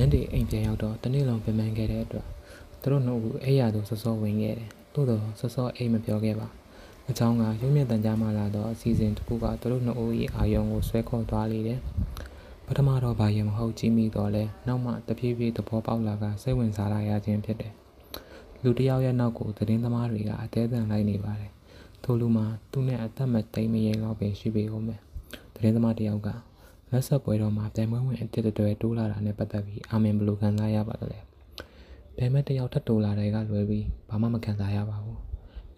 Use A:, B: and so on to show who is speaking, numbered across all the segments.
A: ညနေအိမ်ပြန်ရောက်တော့တနေ့လုံးပြန်မှန်းခဲ့တဲ့အတွက်သူတို့နှစ်ဦးအိယာသူစောစောဝင်ခဲ့တယ်သို့တော့စောစောအိမ်မပြောခဲ့ပါအချောင်းကရုံမြင့်တန်ကြားမှလာတော့အစီအစဉ်တစ်ခုကသူတို့နှစ်ဦး၏အာယုံကိုဆွဲခေါ်သွားလေတယ်ပထမတော့ဘာရင်မဟုတ်ကြည့်မိတော့လဲနောက်မှတဖြည်းဖြည်းသဘောပေါက်လာကစိတ်ဝင်စားလာရခြင်းဖြစ်တယ်လူတစ်ယောက်ရဲ့နောက်ကိုသတင်းသမားတွေကအသေးအံလိုက်နေပါတယ်ထိုလူမှာသူနဲ့အသက်မသိမ်းမရင်တော့ပင်ရှိပေဦးမယ်သတင်းသမားတစ်ယောက်က လက်ဆက်ပွဲတော်မှာပြိုင်ပွဲဝင်အတစ်တွေတိုးလာတာနဲ့ပတ်သက်ပြီးအာမင်ဘယ်လိုခံစားရပါသလဲပြိုင်ပွဲတစ်ယောက်ထပ်တိုးလာတဲ့ကလွယ်ပြီးဘာမှမခံစားရပါဘူး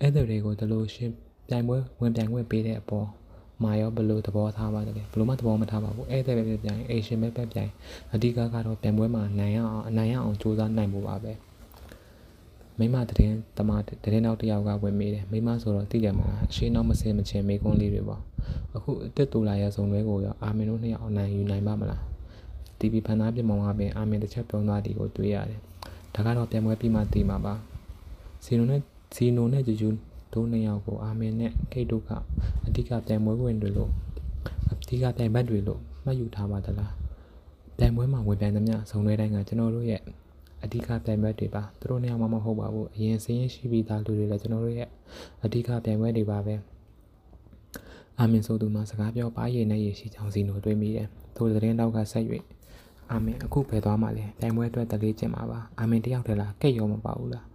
A: အဲ့ဒီတွေကိုဒီလိုရှင်းပြိုင်ပွဲဝင်ပြိုင်ခွင့်ပေးတဲ့အပေါ်မာရောဘယ်လိုသဘောထားပါသလဲဘယ်လိုမှသဘောမထားပါဘူးအဲ့ဒီပဲပြိုင်အေရှင်ပဲပဲပြိုင်အဓိကကတော့ပြိုင်ပွဲမှာနိုင်ရအောင်အနိုင်ရအောင်ကြိုးစားနိုင်ဖို့ပါပဲ မိမတရင်တမတရင်နောက်တစ်ယောက်ကဝင်မိတယ်မိမဆိုတော့သိကြမှာအရှိနောက်မစင်မချင်မိကွန်းလေးတွေပေါ့အခုအစ်စ်တူလာရဆုံတွဲကိုရောအာမင်တို့နှစ်ယောက်အနိုင်ယူနိုင်ပါမလား TV ဖန်သားပြင်မောင်ကပင်အာမင်တစ်ချက်ပြောင်းသွားသည်ကိုတွေ့ရတယ်ဒါကတော့ပြန်ပွဲပြီးမှသိမှာပါစီနိုနဲ့စီနိုနဲ့ဂျူဂျူတို့နှစ်ယောက်ကိုအာမင်နဲ့ခိတ်တို့ကအဓိကပြန်ပွဲဝင်တွေလို့အဓိကပြန်ဘက်တွေလို့မှတ်ယူထားပါသလားပြန်ပွဲမှာဝင်ပြန်သမျှဇုံတွေတိုင်းကကျွန်တော်တို့ရဲ့ အဓိကပြိုင်ပွဲတွေပါသူတို့နှစ်ယောက်မှမဟုတ်ပါဘူးအရင်စင်းရင်ရှိပြီးသားလူတွေလည်းကျွန်တော်တို့ရဲ့အဓိကပြိုင်ပွဲတွေပါပဲအာမင်ဆိုသူမှစကားပြောပါရည်နဲ့ရည်ရှိချောင်းစီနိုတွေးမိတယ်သူသတင်းတောက်ကဆက်၍အာမင်အခုဖယ်သွားမှလဲပြိုင်ပွဲအတွက်တလေးကျင့်ပါပါအာမင်တယောက်တည်းလားကဲ့ရောမပါဘူးလား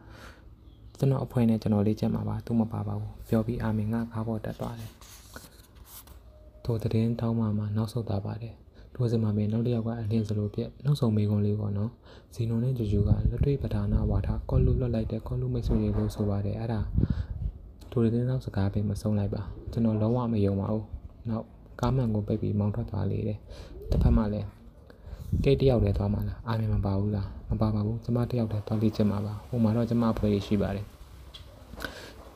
A: ကျွန်တော်အဖွဲနဲ့ကျွန်တော်လေးကျင့်ပါပါသူမပါပါဘူးပြောပြီးအာမင်ကကားပေါ်တက်သွားတယ်သူသတင်းတောင်းမှမှနောက်ဆုတ်သွားပါတယ် ထိုစင်မှာပင်နောက်တစ်ယောက်ကအလင်းစလိုပြက်နောက်ဆုံးမေကွန်လေးပေါ့နော်ဇီနိုနဲ့ဂျူဂျူကလက်တွေ့ပဓာနာဝါထကောလူလွတ်လိုက်တဲ့ကောလူမိတ်ဆွေတွေလို့ဆိုပါတယ်အဲ့ဒါထိုတဲ့နောက်စကားပဲမဆုံးလိုက်ပါကျွန်တော်လုံးဝမယုံပါဘူးနောက်ကားမှန်ကိုပိတ်ပြီးမောင်းထွက်သွားလေတယ်တစ်ဖက်မှာလည်းကိတ်တယောက်တည်းသွားမှလားအာမင်မပါဘူးလားမပါပါဘူးကျမတယောက်တည်းသွားလိချင်မှာပါဟိုမှာတော့ကျမအဖွဲရှိပါတယ်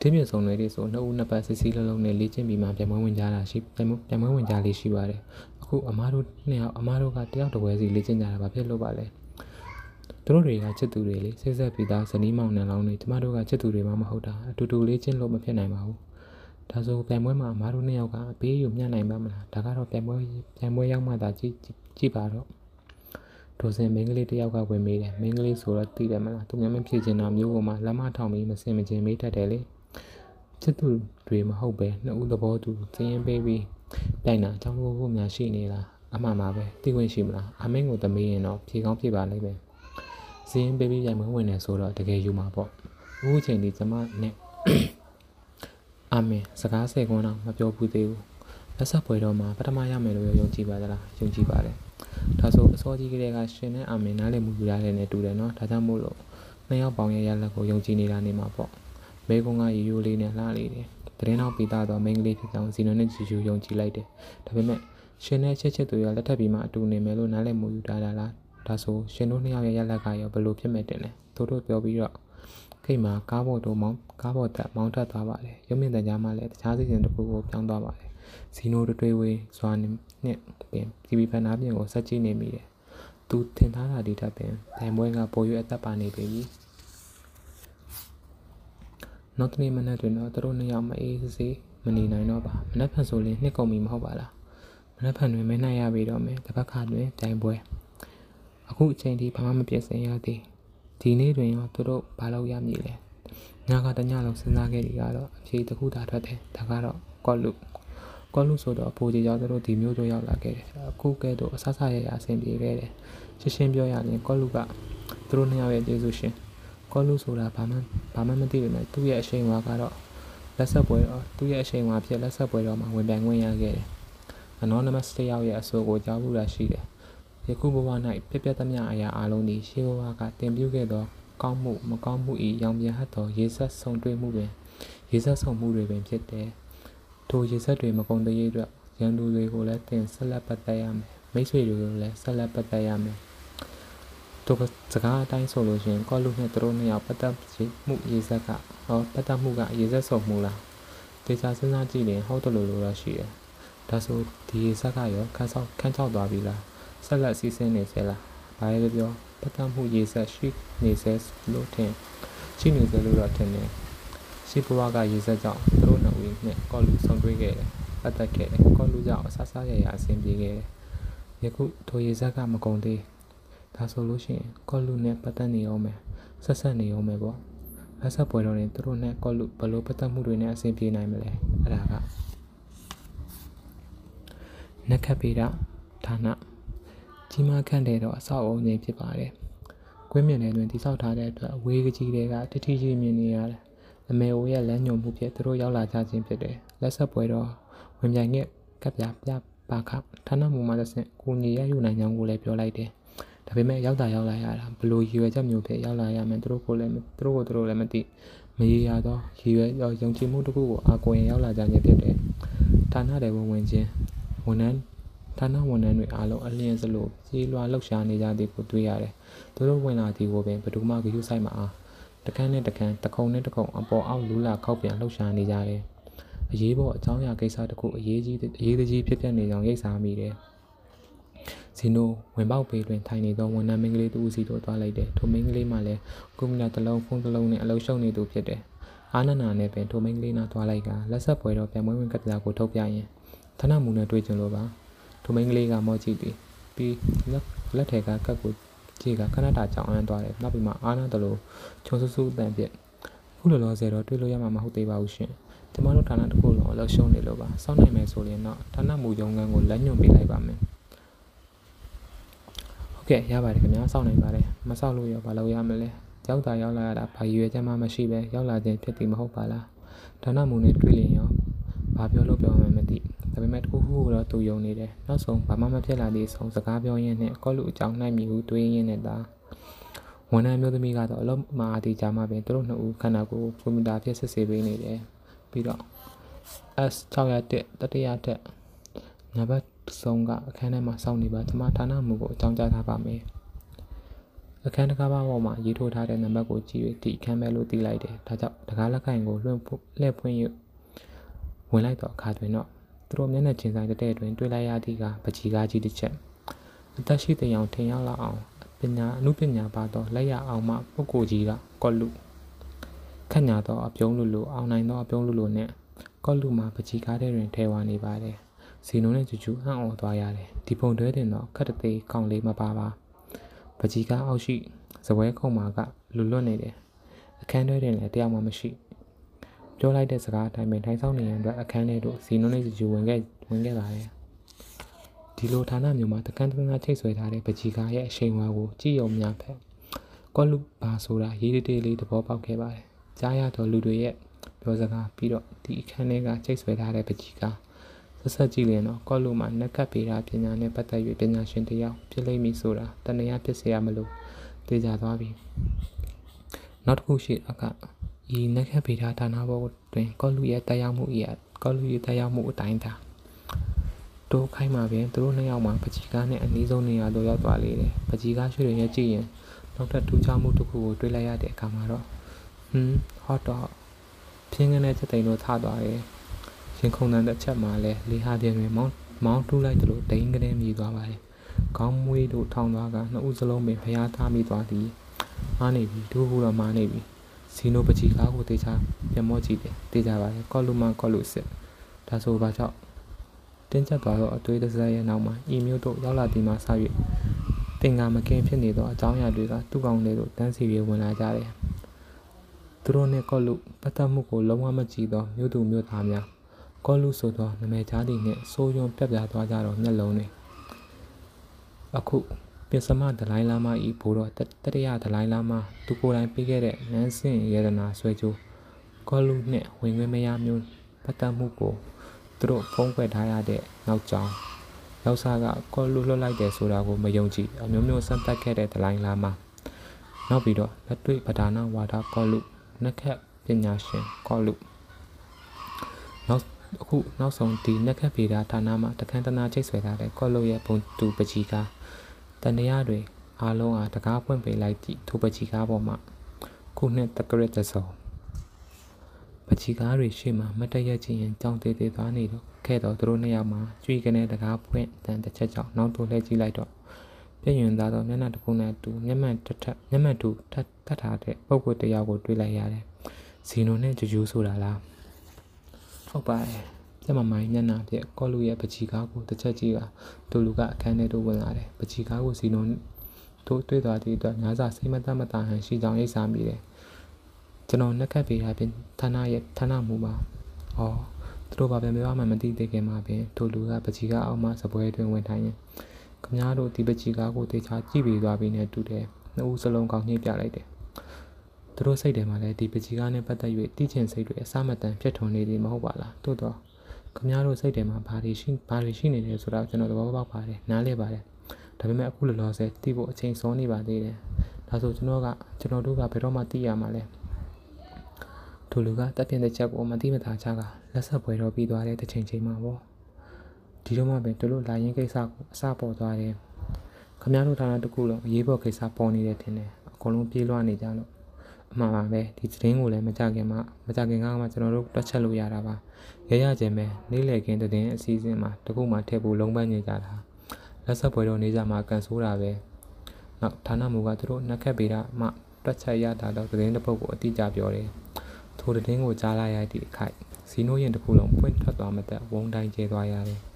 A: ဒီမြင့်ဆောင်တွေဆိုနှစ်ဦးနှစ်ပတ်စစ်စီးလုံးလုံးနဲ့လေ့ကျင့်ပြီးမှပြန်မဝင်ကြတာရှိပြန်မဝင်ကြလေးရှိပါတယ် အခုအမားတို့နှစ်ယောက်အမားတို့ကတယောက်တစ်ဝဲစီလေ့ကျင့်ကြတာဘာဖြစ်လို့ပါလဲသူတို့တွေကချစ်သူတွေလေစိတ်ဆက်ပြီးသားဇနီးမောင်နှံလောင်းတွေကျမတို့ကချစ်သူတွေမှမဟုတ်တာအတူတူလေ့ကျင့်လို့မဖြစ်နိုင်ပါဘူးဒါဆိုပြန်ပွဲမှာအမားတို့နှစ်ယောက်ကအပေးယူမျှနိုင်ပါမလားဒါကတော့ပြန်ပွဲပြန်ပွဲရောက်မှသာကြည့်ကြည့်ပါတော့ဒိုစင်မင်းကလေးတယောက်ကဝင်မေးတယ်မင်းကလေးဆိုတော့သိတယ်မလားသူများမဖြစ်ချင်တာမျိုးပေါ်မှာလက်မထောင်ပြီးမစင်မကျင်မေးတတ်တယ်လေချစ်သူတွေမဟုတ်ပဲနှစ်ဦးသဘောတူစည်ရင်ပေးပြီး တိုင်တာအကြောင်းလို့ဖို့များရှိနေလားအမှန်ပါပဲသိခွင့်ရှိမလားအမင်းကိုသမီးရင်တော့ဖြေကောင်းဖြေပါလိမ့်မယ်စည်ရင်ပေးပြီးရိုင်မဝင်နေဆိုတော့တကယ်ယူမှာပေါ့အခုချိန်ဒီကျမနဲ့အာမင်စကားဆယ်ခွန်းတော့မပြောဘူးသေးဘူးလက်ဆက်ပွဲတော်မှာပထမရမယ်လို့ယုံကြည်ပါသလားယုံကြည်ပါတယ်ဒါဆိုအစောကြီးကလေးကရှင်နဲ့အာမင်နားလည်မှုယူရတယ်နဲ့တူတယ်နော်ဒါကြောင့်မို့လို့နှစ်ယောက်ပေါင်းရဲ့ရလက်ကိုယုံကြည်နေတာနေမှာပေါ့မဲကုန်းကရီယိုလေးနဲ့လှလေးတယ် သတင်းနောက်ပြီးသားတော့မိန်းကလေးဖြစ်ကြောင်းဇီနိုနဲ့ဂျီဂျူယုံကြည်လိုက်တယ်ဒါပေမဲ့ရှင်နဲ့ချက်ချက်တို့ရလက်ထပ်ပြီးမှအတူနေမယ်လို့နားလည်မှုယူထားတာလားဒါဆိုရှင်တို့နှစ်ယောက်ရဲ့ရလက်ကရောဘယ်လိုဖြစ်မဲ့တင်လဲတို့တို့ပြောပြီးတော့ခိတ်မှာကားဘော်တို့မောင်းကားဘော်တက်မောင်းထပ်သွားပါတယ်ရုံမြင့်တန်ကြားမှလည်းတခြားစီစဉ်တစ်ခုကိုပြောင်းသွားပါတယ်ဇီနိုတွေးဝေးစွာနဲ့ပင်တီဗီဖန်နာပြင်ကိုဆက်ကြည့်နေမိတယ်သူထင်ထားတာဒီတက်ပင်တိုင်ပွဲကပိုရွအသက်ပါနေပြီ နောက်တနေ့မနက်တွင်တော့သူတို့နှစ်ယောက်မအေးစေးမနေနိုင်တော့ပါမနက်ဖြန်ဆိုရင်နှစ်ကုန်ပြီမဟုတ်ပါလားမနက်ဖြန်တွင်မနိုင်ရပြီတော့မယ်တပတ်ခါတွင်တိုင်ပွဲအခုအချိန်ထိဘာမှမပြည့်စင်ရသေးဒီနေ့တွင်ရောသူတို့ဘာလို့ရမည်လဲညကတညလုံးစဉ်းစားခဲ့ဒီကတော့အဖြေတစ်ခုသာထွက်တယ်ဒါကတော့ကော့လူကော့လူဆိုတော့အဖိုးကြီးရောက်တို့ဒီမျိုးတို့ရောက်လာခဲ့တယ်အခုကဲတော့အဆဆရရအဆင်ပြေခဲ့တယ်ရှင်းရှင်းပြောရရင်ကော့လူကသူတို့နှစ်ယောက်ရဲ့ကျေးဇူးရှင် ကောလူဆိုတာဘာမှဘာမှမသိပေမဲ့သူ့ရဲ့အရှိန်ဝါကတော့လက်ဆက်ပွဲတော့သူ့ရဲ့အရှိန်ဝါဖြစ်လက်ဆက်ပွဲတော့မှဝင်ပြိုင်ခွင့်ရခဲ့တယ်။ Anonymous တယောက်ရဲ့အဆိုကိုကြားဘူးတာရှိတယ်။ယခုဘဝ၌ပြပြသမျှအရာအလုံးသည်ရှေးဘဝကတင်ပြခဲ့သောကောင်းမှုမကောင်းမှု၏ရောင်ပြန်ဟတ်သောရေဆက်ဆုံတွေ့မှုပင်ရေဆက်ဆုံမှုတွေပင်ဖြစ်တယ်။ထိုရေဆက်တွေမကုန်သေးအတွက်ရန်သူတွေကိုလည်းတင်ဆက်လက်ပတ်သက်ရမယ်။မိတ်ဆွေတွေကိုလည်းဆက်လက်ပတ်သက်ရမယ်။ သူစကားအတိုင်းဆိုလို့ရှင်ကောလူနဲ့သူတို့နှစ်ယောက်ပတ်သက်မှုရေးဆက်ကဟောပတ်သက်မှုကရေးဆက်ဆုံမှုလားတေချာစဉ်းစားကြည့်ရင်ဟုတ်တယ်လို့လို့ရရှိတယ်ဒါဆိုဒီရေးဆက်ကရောခန်းဆောက်ခန်းချောက်သွားပြီလားဆက်လက်စီးဆင်းနေစေလားဘာလဲပြောပတ်သက်မှုရေးဆက်ရှိနေစေလို့ထင်ရှိနေစေလို့တော့ထင်တယ်ရှိဘဝကရေးဆက်ကြောင့်သူတို့နှစ်ဦးနဲ့ကောလူဆုံတွေ့ခဲ့တယ်ပတ်သက်ခဲ့တယ်ကောလူကြောင့်အဆဆရရအဆင်ပြေခဲ့တယ်ယခုထိုရေးဆက်ကမကုန်သေး ဒါဆိုလို့ရှိရင်ကော့လူနဲ့ပတ်သက်နေအောင်မယ်ဆက်ဆက်နေအောင်မယ်ပေါ့လက်ဆက်ပွဲတော်ရင်သူတို့နဲ့ကော့လူဘလို့ပတ်သက်မှုတွေနဲ့အဆင်ပြေနိုင်မလဲအဲ့ဒါကနက်ခတ်ပေတာဌာနကြီးမားခန့်တဲ့တော့အဆောက်အုံကြီးဖြစ်ပါတယ်ကွင်းမြင့်နယ်တွင်တိစောက်ထားတဲ့အတွက်အဝေးကြီးတွေကတတိကြီးမြင်နေရတယ်အမေအိုရဲ့လမ်းညွှန်မှုဖြင့်သူတို့ရောက်လာကြခြင်းဖြစ်တယ်လက်ဆက်ပွဲတော်ဝင်ပြိုင်ခဲ့ကပ်ပြပြပါခဌာနမူမှာတစ်ဆင့်ကိုညီရယူနိုင်ကြောင်းကိုလည်းပြောလိုက်တယ် ဒါပေမဲ့ရောက်တာရောက်လာရတာဘလို့ရည်ရွယ်ချက်မျိုးဖြစ်ရောက်လာရမယ်သူတို့ကိုလည်းသူတို့ကိုသူတို့လည်းမသိမရေရာသောရည်ရွယ်ယုံကြည်မှုတစ်ခုကိုအာကိုရင်ရောက်လာကြခြင်းဖြစ်တယ်ဌာနတွေဝင်ဝင်ချင်းဝန်ထမ်းဌာနဝန်ထမ်းတွေအားလုံးအလျင်စလို့ကြီးလွှာလှုပ်ရှားနေကြသည်ကိုတွေ့ရတယ်သူတို့ဝင်လာသည်ကိုပင်ဘယ်သူမှဂရုစိုက်မအားတကန်းနဲ့တကန်းတခုံနဲ့တခုံအပေါ်အောက်လူလာခောက်ပြန်လှုပ်ရှားနေကြတယ်အရေးပေါ်အကြောင်းအရာကိစ္စတခုအရေးကြီးအရေးကြီးဖြစ်ပျက်နေကြောင်းရိပ်စားမိတယ် ဇီနိုဝင်ပေါက်ပေတွင်ထိုင်နေသောဝန်ထမ်းမင်းကလေးတူဦးစီတို့သွားလိုက်တယ်ထိုမင်းကလေးမှလည်းကွန်ပျူတာတစ်လုံးဖုန်းတစ်လုံးနဲ့အလုပ်ရှုပ်နေသူဖြစ်တယ်အာနနာနဲ့ပင်ထိုမင်းကလေးနာသွားလိုက်ကလက်ဆက်ပွဲတော့ပြန်မွေးဝင်ကတ္တရာကိုထုတ်ပြရင်ဌာနမူနဲ့တွေ့ကြလို့ပါထိုမင်းကလေးကမော့ကြည့်သည်ပြီးလက်လက်ထဲကကတ်ကိုကြည့်ကခဏတာကြောင်အန်းသွားတယ်နောက်ပြီးမှအာနာတလို့ခြုံဆူဆူအတန်ပြက်ခုလောလောဆယ်တော့တွေ့လို့ရမှာမဟုတ်သေးပါဘူးရှင်ကျမတို့ဌာနတစ်ခုလုံးအလုပ်ရှုံးနေလို့ပါစောင့်နိုင်မယ်ဆိုရင်တော့ဌာနမူရုံးခန်းကိုလက်ညွှန်ပေးလိုက်ပါမယ် ဟုတ်ကဲ့ရပါတယ်ခင်ဗျာစောင့်နိုင်ပါတယ်မစောင့်လို့ရဘာလို့ရမလဲရောက်တာရောက်လာရတာဘာရွယ်ချက်မှမရှိပဲရောက်လာခြင်းဖြစ်သည်မဟုတ်ပါလားဌာနမူနဲ့တွေ့လျင်ရောဘာပြောလို့ပြောမှမသိဒါပေမဲ့တခုခုတော့သူယုံနေတယ်နောက်ဆုံးဘာမှမဖြစ်လာသေးဆုံးစကားပြောရင်းနဲ့ကောလူအကြောင်းနိုင်မိဟုတွေးရင်းနဲ့တာဝန်ထမ်းမျိုးသမီးကတော့အလုံးမအားသေးကြမှာပဲသူတို့နှစ်ဦးခန္ဓာကိုယ်ကွန်ပျူတာဖြင့်စစ်ဆေးပေးနေတယ်ပြီးတော့ S 601 တတိယတက်နံပါတ် 3ကအခန်းထဲမှာစောင့်နေပါကျွန်မဌာနမူကိုအကြောင်းကြားထားပါမယ်အခန်းတကားပါပေါ်မှာရေးထိုးထားတဲ့နံပါတ်ကိုကြည့်၍ဒီအခန်းပဲလို့သိလိုက်တယ်ဒါကြောင့်တကားလက်ကိုင်ကိုလွှင့်လှည့်ဖွင့်၍ဝင်လိုက်တော့အခါတွင်တော့သူတို့မျက်နှာချင်းဆိုင်တဲ့တွင်တွေ့လိုက်ရသည့်ကပကြီးကားကြီးတစ်ချက်အသက်ရှိတဲ့အောင်ထင်ရောက်လာအောင်ပညာအမှုပညာပါတော့လက်ရအောင်မှပုဂ္ဂိုလ်ကြီးကကော့လူခက်ညာတော့အပြုံးလူလူအောင်နိုင်တော့အပြုံးလူလူနဲ့ကော့လူမှာပကြီးကားတဲ့တွင်ထဲဝါနေပါတယ် ဇီနိုနဲ့ကျူကျူအံ့ဩသွားရတယ်ဒီပုံတွဲတင်တော့ခက်တသေးကောင်းလေးမပါပါပကြီးကားအောက်ရှိဇပွဲခုံမှာကလူလွတ်နေတယ်အခန်းတွဲတင်လည်းတယောက်မှမရှိပြောလိုက်တဲ့စကားအတိုင်းပဲထိုင်ဆောင်နေရန်အတွက်အခန်းထဲသို့ဇီနိုနဲ့ကျူကျူဝင်ခဲ့ဝင်ခဲ့ပါတယ်ဒီလိုဌာနမျိုးမှာတကန်းတကန်းချိတ်ဆွဲထားတဲ့ပကြီးကားရဲ့အရှိန်ဝါကိုကြည့်ရုံများဖက်ကောလူဘာဆိုတာရေးတေးလေးသဘောပေါက်ခဲ့ပါတယ်ကြားရတော့လူတွေရဲ့ပြောစကားပြီးတော့ဒီအခန်းထဲကချိတ်ဆွဲထားတဲ့ပကြီးကား ဆက်ဆက်ကြည့်ရင်တော့ကော့လူမှာနက်ကပ်ပေတာပညာနဲ့ပတ်သက်၍ပညာရှင်တယောက်ဖြစ်လိမ့်မည်ဆိုတာတဏှာဖြစ်เสียရမလို့သိကြသွားပြီနောက်တစ်ခုရှိအကဤနက်ကပ်ပေတာဌာနဘောတွင်ကော့လူရဲ့တရားမှု၏ကော့လူရဲ့တရားမှုအတိုင်းသာတိုးခိုင်းမှာပင်သူတို့နှစ်ယောက်မှာပကြီးကားနဲ့အနည်းဆုံးနေရာသို့ရောက်သွားလေတယ်ပကြီးကားရွှေတွေရဲ့ကြည့်ရင်နောက်ထပ်ထူးခြားမှုတစ်ခုကိုတွေ့လိုက်ရတဲ့အခါမှာတော့ဟွန်းဟော့တော့ပြင်းကနေချက်တိန်လို့ထသွားတယ် ရင်ခုန်တန်တဲ့ချက်မှာလဲလေဟာပြင်းတွင်မောင်းမောင်းတူးလိုက်သလိုဒိန်းကနေမြည်သွားပါတယ်ခေါင်းမွေးတို့ထောင်သွားကနှစ်ဦးစလုံးပင်ဖျားထားမိသွားသည်အားနေပြီဒူးဘူးတော့မာနေပြီဇီနိုပချီကားကိုတေချာပြန်မော့ကြည့်တယ်တေချာပါတယ်ကော့လူမကော့လူစစ်ဒါဆိုဘာကြောင့်တင်းကျပ်သွားသောအသွေးတစက်ရဲ့နောက်မှာအီမျိုးတို့ရောက်လာပြီးမှစ၍တင်ကာမကင်းဖြစ်နေသောအကြောင်းအရာတွေကသူ့ကောင်းလေးတို့တန်းစီပြီးဝင်လာကြတယ်သူတို့နဲ့ကော့လူပတ်သက်မှုကိုလုံးဝမကြည့်သောမြို့သူမြို့သားများ ကောလူဆိုသောနာမည်ကြားသည်နှင့်စိုးရုံပြက်ပြားသွားကြတော့မျက်လုံးတွေအခုပင်စမဒလိုင်းလာမဤဘိုးတော်တတရဒလိုင်းလာမသူကိုယ်တိုင်ပေးခဲ့တဲ့နန်းစင်ရတနာဆွဲကြိုးကောလူနှင့်ဝင်ခွင့်မရမျိုးပတ်သက်မှုကိုသူတို့ဖုံးကွယ်ထားရတဲ့နောက်ကြောင်းရောက်စားကကောလူလွတ်လိုက်တယ်ဆိုတာကိုမယုံကြည်အမျိုးမျိုးစမ်းသပ်ခဲ့တဲ့ဒလိုင်းလာမနောက်ပြီးတော့လက်တွေ့ပဒါနာဝါဒကောလူနက်ခတ်ပညာရှင်ကောလူနောက် အခုနောက်ဆုံးဒီနက်ခတ်ဗေဒဌာနမှာတခန်းတနာချိတ်ဆွဲထားတဲ့ကော့လို့ရဲ့ဘုံတူပကြီးကားတန်တရားတွေအားလုံးအားတကားပွင့်ပေးလိုက်သည့်ထိုပကြီးကားပေါ်မှာခုနှစ်တကရတစုံပကြီးကားတွေရှေ့မှာမတည့်ရချင်းရင်ကြောင်သေးသေးသွားနေတော့ခဲ့တော့သူတို့နှစ်ယောက်မှာကြွေကနေတကားပွင့်တန်တစ်ချက်ကြောင့်နောက်တိုးလှည့်ကြည့်လိုက်တော့ပြည့်ရင်သားတော့မျက်နှာတစ်ခုနဲ့တူမျက်မှန်တစ်ထက်မျက်မှန်တူထပ်တတ်ထားတဲ့ပုံကွက်တယောက်ကိုတွေ့လိုက်ရတယ်ဇီနိုနဲ့ဂျူဂျူဆိုတာလား ဟုတ်ပါတယ်ကျမမိုင်းမျက်နှာပြက်ကောလူရဲ့ပချီကားကိုတစ်ချက်ကြည့်ကဒူလူကအခန်းထဲသို့ဝင်လာတယ်ပချီကားကိုစီနိုထို့တွေ့သွားသည့်အတွက်များစွာစိတ်မသက်မသာဟန်ရှိကြောင်းရိပ်စာမိတယ်ကျွန်တော်နှက်ခတ်ပေးတာဖြင့်ဌာနရဲ့ဌာနမူပါ။အော်သူတို့ဘာပဲပြောမှမသိသေးခင်မှာပင်ထိုလူကပကြီးကအောက်မှစပွဲတွင်ဝင်ထိုင်ရင်ခမားတို့ဒီပကြီးကားကိုတေချာကြည့်ပြီးသွားပြီးနဲ့တူတယ်။နှစ်ဦးစလုံးကောင်းညှိပြလိုက်တယ်။ သူတို့စိတ်ထဲမှာလည်းဒီပကြီးကားနဲ့ပတ်သက်၍တိကျင်စိတ်တွေအစမတန်ဖြစ်ထွန်းနေသည်မဟုတ်ပါလား။သို့တော့ခမားတို့စိတ်ထဲမှာဘာတွေရှိဘာတွေရှိနေတယ်ဆိုတာကျွန်တော်သဘောပေါက်ပါတယ်။နားလည်ပါတယ်။ဒါပေမဲ့အခုလောလောဆယ်သိဖို့အချိန်စောနေပါသေးတယ်။ဒါဆိုကျွန်တော်ကကျွန်တော်တို့ကဘယ်တော့မှသိရမှာလဲ။ထိုလူကတပ်ပြင်းတဲ့ချက်ကိုမတိမသာချကလက်ဆက်ပွဲတော့ပြီးသွားတဲ့တစ်ချိန်ချိန်မှာပေါ့ဒီတော့မှပဲတို့လိုလာရင်ကိစ္စကိုအစပေါ်သွားတယ်ခမရတို့ဌာနတစ်ခုလုံးအရေးပေါ်ကိစ္စပေါ်နေတယ်ထင်တယ်အကုန်လုံးပြေးလွှားနေကြလို့ အမှန်ပါပဲဒီသတင်းကိုလည်းမကြခင်မှမကြခင်ကမှကျွန်တော်တို့တွက်ချက်လို့ရတာပါရရချင်းပဲနေ့လည်ခင်းသတင်းအစီအစဉ်မှာတခုမှထည့်ဖို့လုံးပန်းနေကြတာလက်ဆက်ပွဲတော့နေကြမှာကန်ဆိုးတာပဲနောက်ဌာနမူကသူတို့နှက်ခတ်ပေးတာမှတွက်ချက်ရတာတော့သတင်းတစ်ပုဒ်ကိုအတိအကျပြောတယ်ထိုသတင်းကိုကြားလိုက်ရသည့်အခိုက်ဇီနိုရင်တစ်ခုလုံးပွင့်ထွက်သွားမသက်ဝုံတိုင်းကျဲသွားရတယ်။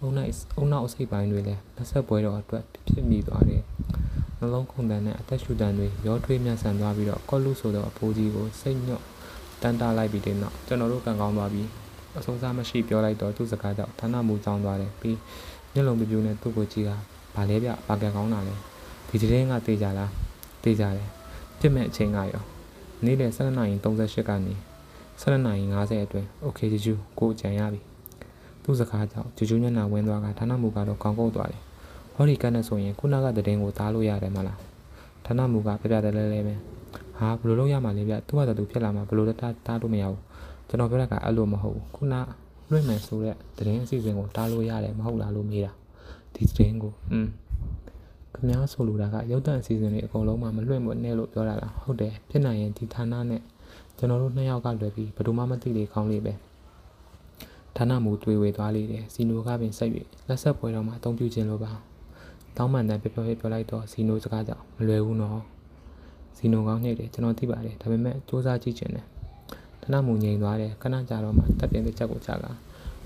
A: အုံနိုင်အုံနောက်အစိပ်ပိုင်းတွေလည်းလက်ဆက်ပွဲတော်အတွက်ဖြစ်မိသွားတယ်။ နှလုံးခုန်တန်နဲ့အသက်ရှူတန်တွေရောထွေးမြဆန်သွားပြီးတော့ကော့လူဆိုသောအဖိုးကြီးကိုစိတ်ညွတ်တန်တာလိုက်ပြီးတဲ့နောက်ကျွန်တော်တို့ကန်ကောင်းသွားပြီးအဆုံးစားမရှိပြောလိုက်တော့သူ့စကားကြောင့်ဌာနမူကြောင်းသွားတယ်ပြီးမျက်လုံးပြပြနဲ့သူ့ကိုကြည့်ကဗာလဲပြဘာကန်ကောင်းတာလဲဒီသတင်းကတေးကြလားတေးကြတယ်ပြစ်မဲ့အချိန်ကရောနေ့လယ်12:38ကနေ12:50အတွင်း Okay ဂျူဂျူကိုကြံရပြီသူ့စကားကြောင့်ဂျူဂျူညနာဝင်သွားကဌာနမူကတော့ကောင်းကုတ်သွားတယ် ဟောဒီကတ်နဲ့ဆိုရင်ခုနကတည်င်းကိုသားလို့ရတယ်မလားဌာနမူကပြပြတယ်လဲလဲပဲဟာဘယ်လိုလုပ်ရမှာလဲဗျသူ့ဘာသာသူဖြစ်လာမှာဘယ်လိုတားတားလို့မရဘူးကျွန်တော်ပြောတာကအဲ့လိုမဟုတ်ဘူးခုနလွှင့်မယ်ဆိုတဲ့တည်င်းအစီအစဉ်ကိုတားလို့ရတယ်မဟုတ်လားလို့မေးတာဒီတည်င်းကိုอืมခင်ဗျားဆိုလိုတာကရုပ်တံအစီအစဉ်တွေအကုန်လုံးမှမလွှင့်မနဲ့လို့ပြောတာလားဟုတ်တယ်ဖြစ်နိုင်ရင်ဒီဌာနနဲ့ကျွန်တော်တို့နှစ်ယောက်ကလွယ်ပြီးဘယ်သူမှမသိလေကောင်းလေးပဲဌာနမူတွေ့ဝေသွားလေတယ်စီနိုကပင်ဆက်၍လက်ဆက်ပွဲတော်မှာအသုံးပြုခြင်းလိုပါ တောင်းပန်တဲ့ပြောပြောပြောလိုက်တော့စီနိုစကားကြောင့်မလွယ်ဘူးနော်စီနိုကောင်းနေတယ်ကျွန်တော်သိပါတယ်ဒါပေမဲ့စူးစမ်းကြည့်ခြင်းနဲ့ဌာနမူငြိမ်သွားတယ်ခဏကြာတော့မှတက်တင်တဲ့ချက်ကိုချက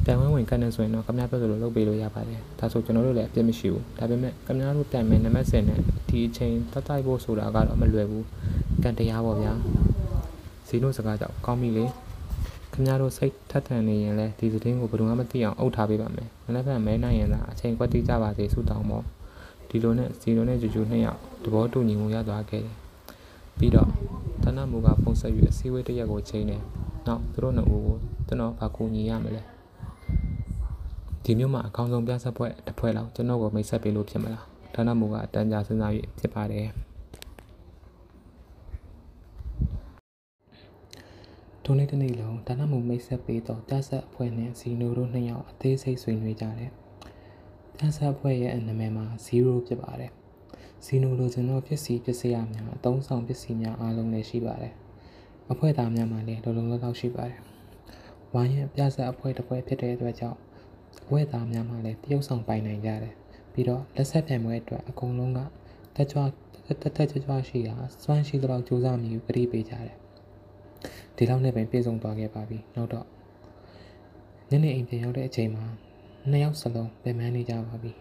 A: ပြန်ဝင်ဝင်ကတ်နေဆိုရင်တော့ကမ္ဘာပြောသလိုလုပ်ပေးလို့ရပါတယ်ဒါဆိုကျွန်တော်တို့လည်းအပြစ်မရှိဘူးဒါပေမဲ့ကမ္ဘာတို့ပြန်မယ်နံပါတ်10နဲ့ဒီအချိန်တတ်တိုက်ဖို့ဆိုတာကတော့မလွယ်ဘူးကန်တရားပေါ့ဗျာဇီနိုစကားကြောင့်ကောင်းပြီလေခင်ဗျားတို့စိတ်ထက်ထန်နေရင်လည်းဒီသတင်းကိုဘယ်သူမှမသိအောင်အုပ်ထားပေးပါမယ်မနက်ဖြန်မဲနိုင်ရင်သာအချိန်ကွက်တိကြပါစေဆုတောင်းပေါ့ ဒီလိုနဲ့ဇီနိုနဲ့ဂျူဂျူနှစ်ယောက်သဘောတူညီမှုရသွားခဲ့တယ်ပြီးတော့တနမူကဖုန်းဆက်၍အစည်းအဝေးတစ်ရက်ကိုချိန်တယ်နောက်သူတို့နှစ်ဦးကိုကျွန်တော်ဘာကူညီရမလဲဒီမျိုးမှာအကောင်းဆုံးပြဆက်ဖွဲ့တစ်ဖွဲ့လောက်ကျွန်တော်ကိုမိတ်ဆက်ပေးလို့ဖြစ်မလားဌာနမူကအတန်းကြာစဉ်းစား၍ဖြစ်ပါတယ်ထိုနေ့တစ်နေ့လုံးဌာနမူမိတ်ဆက်ပေးသောပြဆက်အဖွဲ့နှင့်ဇီနိုတို့နှစ်ယောက်အသေးစိတ်ဆွေးနွေးကြတယ် ပြဆက်အဖွဲ့ရဲ့နာမည်မှာ0ဖြစ်ပါတယ်ဇီနိုလိုချင်သောပစ္စည်းပစ္စယများအသုံးဆောင်ပစ္စည်းများအားလုံးလည်းရှိပါတယ်အဖွဲ့သားများမှာလည်းလုံလုံလောက်လောက်ရှိပါတယ်ဝိုင်းရဲ့ပြဆက်အဖွဲ့တစ်ဖွဲ့ဖြစ်တဲ့အတွက်ကြောင့်အဝဲသားများမှလည်းတရုတ်ဆောင်ပိုင်နိုင်ကြတယ်ပြီးတော့လက်ဆက်ပြန်ပွဲအတွက်အကုန်လုံးကတက်ကြွတက်တက်ကြွကြွရှိတာစွမ်းရှိတော့ကြိုးစားမိကိုကြိပေးကြတယ်ဒီလောက်နဲ့ပဲပြေဆုံးသွားခဲ့ပါပြီနောက်တော့ညနေအိမ်ပြန်ရောက်တဲ့အချိန်မှာ နှစ်ယောက်စလုံးပြန်မနေကြပါပြီ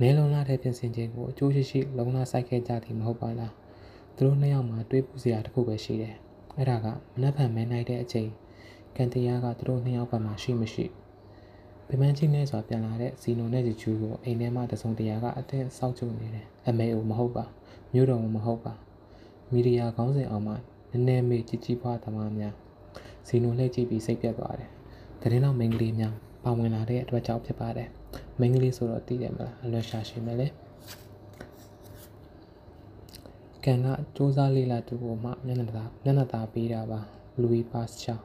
A: နဲလုံးလာတဲ့ပြင်ဆင်ခြင်းကိုအကျိုးရှိရှိလုံလာဆိုင်ခဲ့ကြသည်မဟုတ်ပါလားသူတို့နှစ်ယောက်မှာတွေးပူစရာတစ်ခုပဲရှိတယ်အဲ့ဒါကမနှက်ဖန်မဲနိုင်တဲ့အချိန်ကန်တရားကသူတို့နှစ်ယောက်ဘက်မှာရှိမရှိဗမန်းချင်းနဲ့ဆိုတာပြန်လာတဲ့ဇီနိုနဲ့ဂျူကိုအိမ်ထဲမှာတစုံတရာကအသက်ဆောက်ကျုံနေတယ်အမေကိုမဟုတ်ပါမျိုးတော်မဟုတ်ပါမီဒီယာခေါင်းစဉ်အောင်မှာနည်းနည်းမေးကြည်ကြည်ဖွားသမားများဇီနိုလှည့်ကြည့်ပြီးစိတ်ပြတ်သွားတယ်တရင်တော့မိန်းကလေးများ ပါဝင်လာတဲ့အတွက်ကြောင့်ဖြစ်ပါတယ်မိန်းကလေးဆိုတော့သိတယ်မလားအလွန်ရှာရှည်မယ်လေကန်ကစူးစမ်းလေးလာသူကိုမှမျက်နှာသာမျက်နှာသာပေးတာပါလူဝီပါစချာ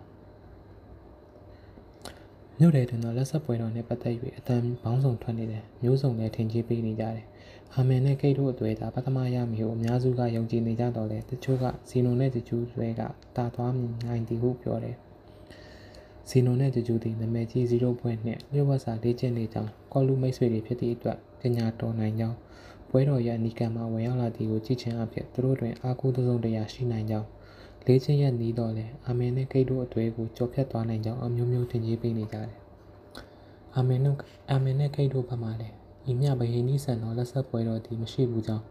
A: မြို့နယ်တွင်တော့လက်ဆက်ပွဲတော်နဲ့ပတ်သက်၍အတန်ဘောင်းဆောင်ထွက်နေတယ်မျိုးစုံနဲ့ထင်ကြီးပေးနေကြတယ်အာမင်နဲ့ကိတ်တို့အတွေ့ဒါပထမရမည်ဟုအများစုကယုံကြည်နေကြတော့လေတချို့ကဇီနိုနဲ့ဂျူဂျူတွေကတာသွားနိုင်သည်ဟုပြောတယ် ဇီနိုနဲ့ဂျူဂျူသည်နာမည်ကြီး0.2နဲ့လျှို့ဝှက်စာလေ့ကျင့်နေကြောင်းကော်လူမိတ်ဆွေတွေဖြစ်သည့်အတွက်ပညာတော်နိုင်ကြောင်းပွဲတော်ရဲ့အနီကံမှာဝင်ရောက်လာသည်ကိုကြည့်ချင်းအဖြစ်သူတို့တွင်အာကိုးသုံးတရာရှိနိုင်ကြောင်းလေးချင်းရက်နီးတော့လေအာမင်နဲ့ကိတ်တို့အတွေ့ကိုကြော်ဖြတ်သွားနိုင်ကြောင်းအမျိုးမျိုးထင်ကြီးပေးနေကြတယ်အာမင်တို့အာမင်နဲ့ကိတ်တို့ဘက်မှလည်းဤမြဘဟိနီဆန်သောလက်ဆက်ပွဲတော်သည်မရှိဘူးကြောင်း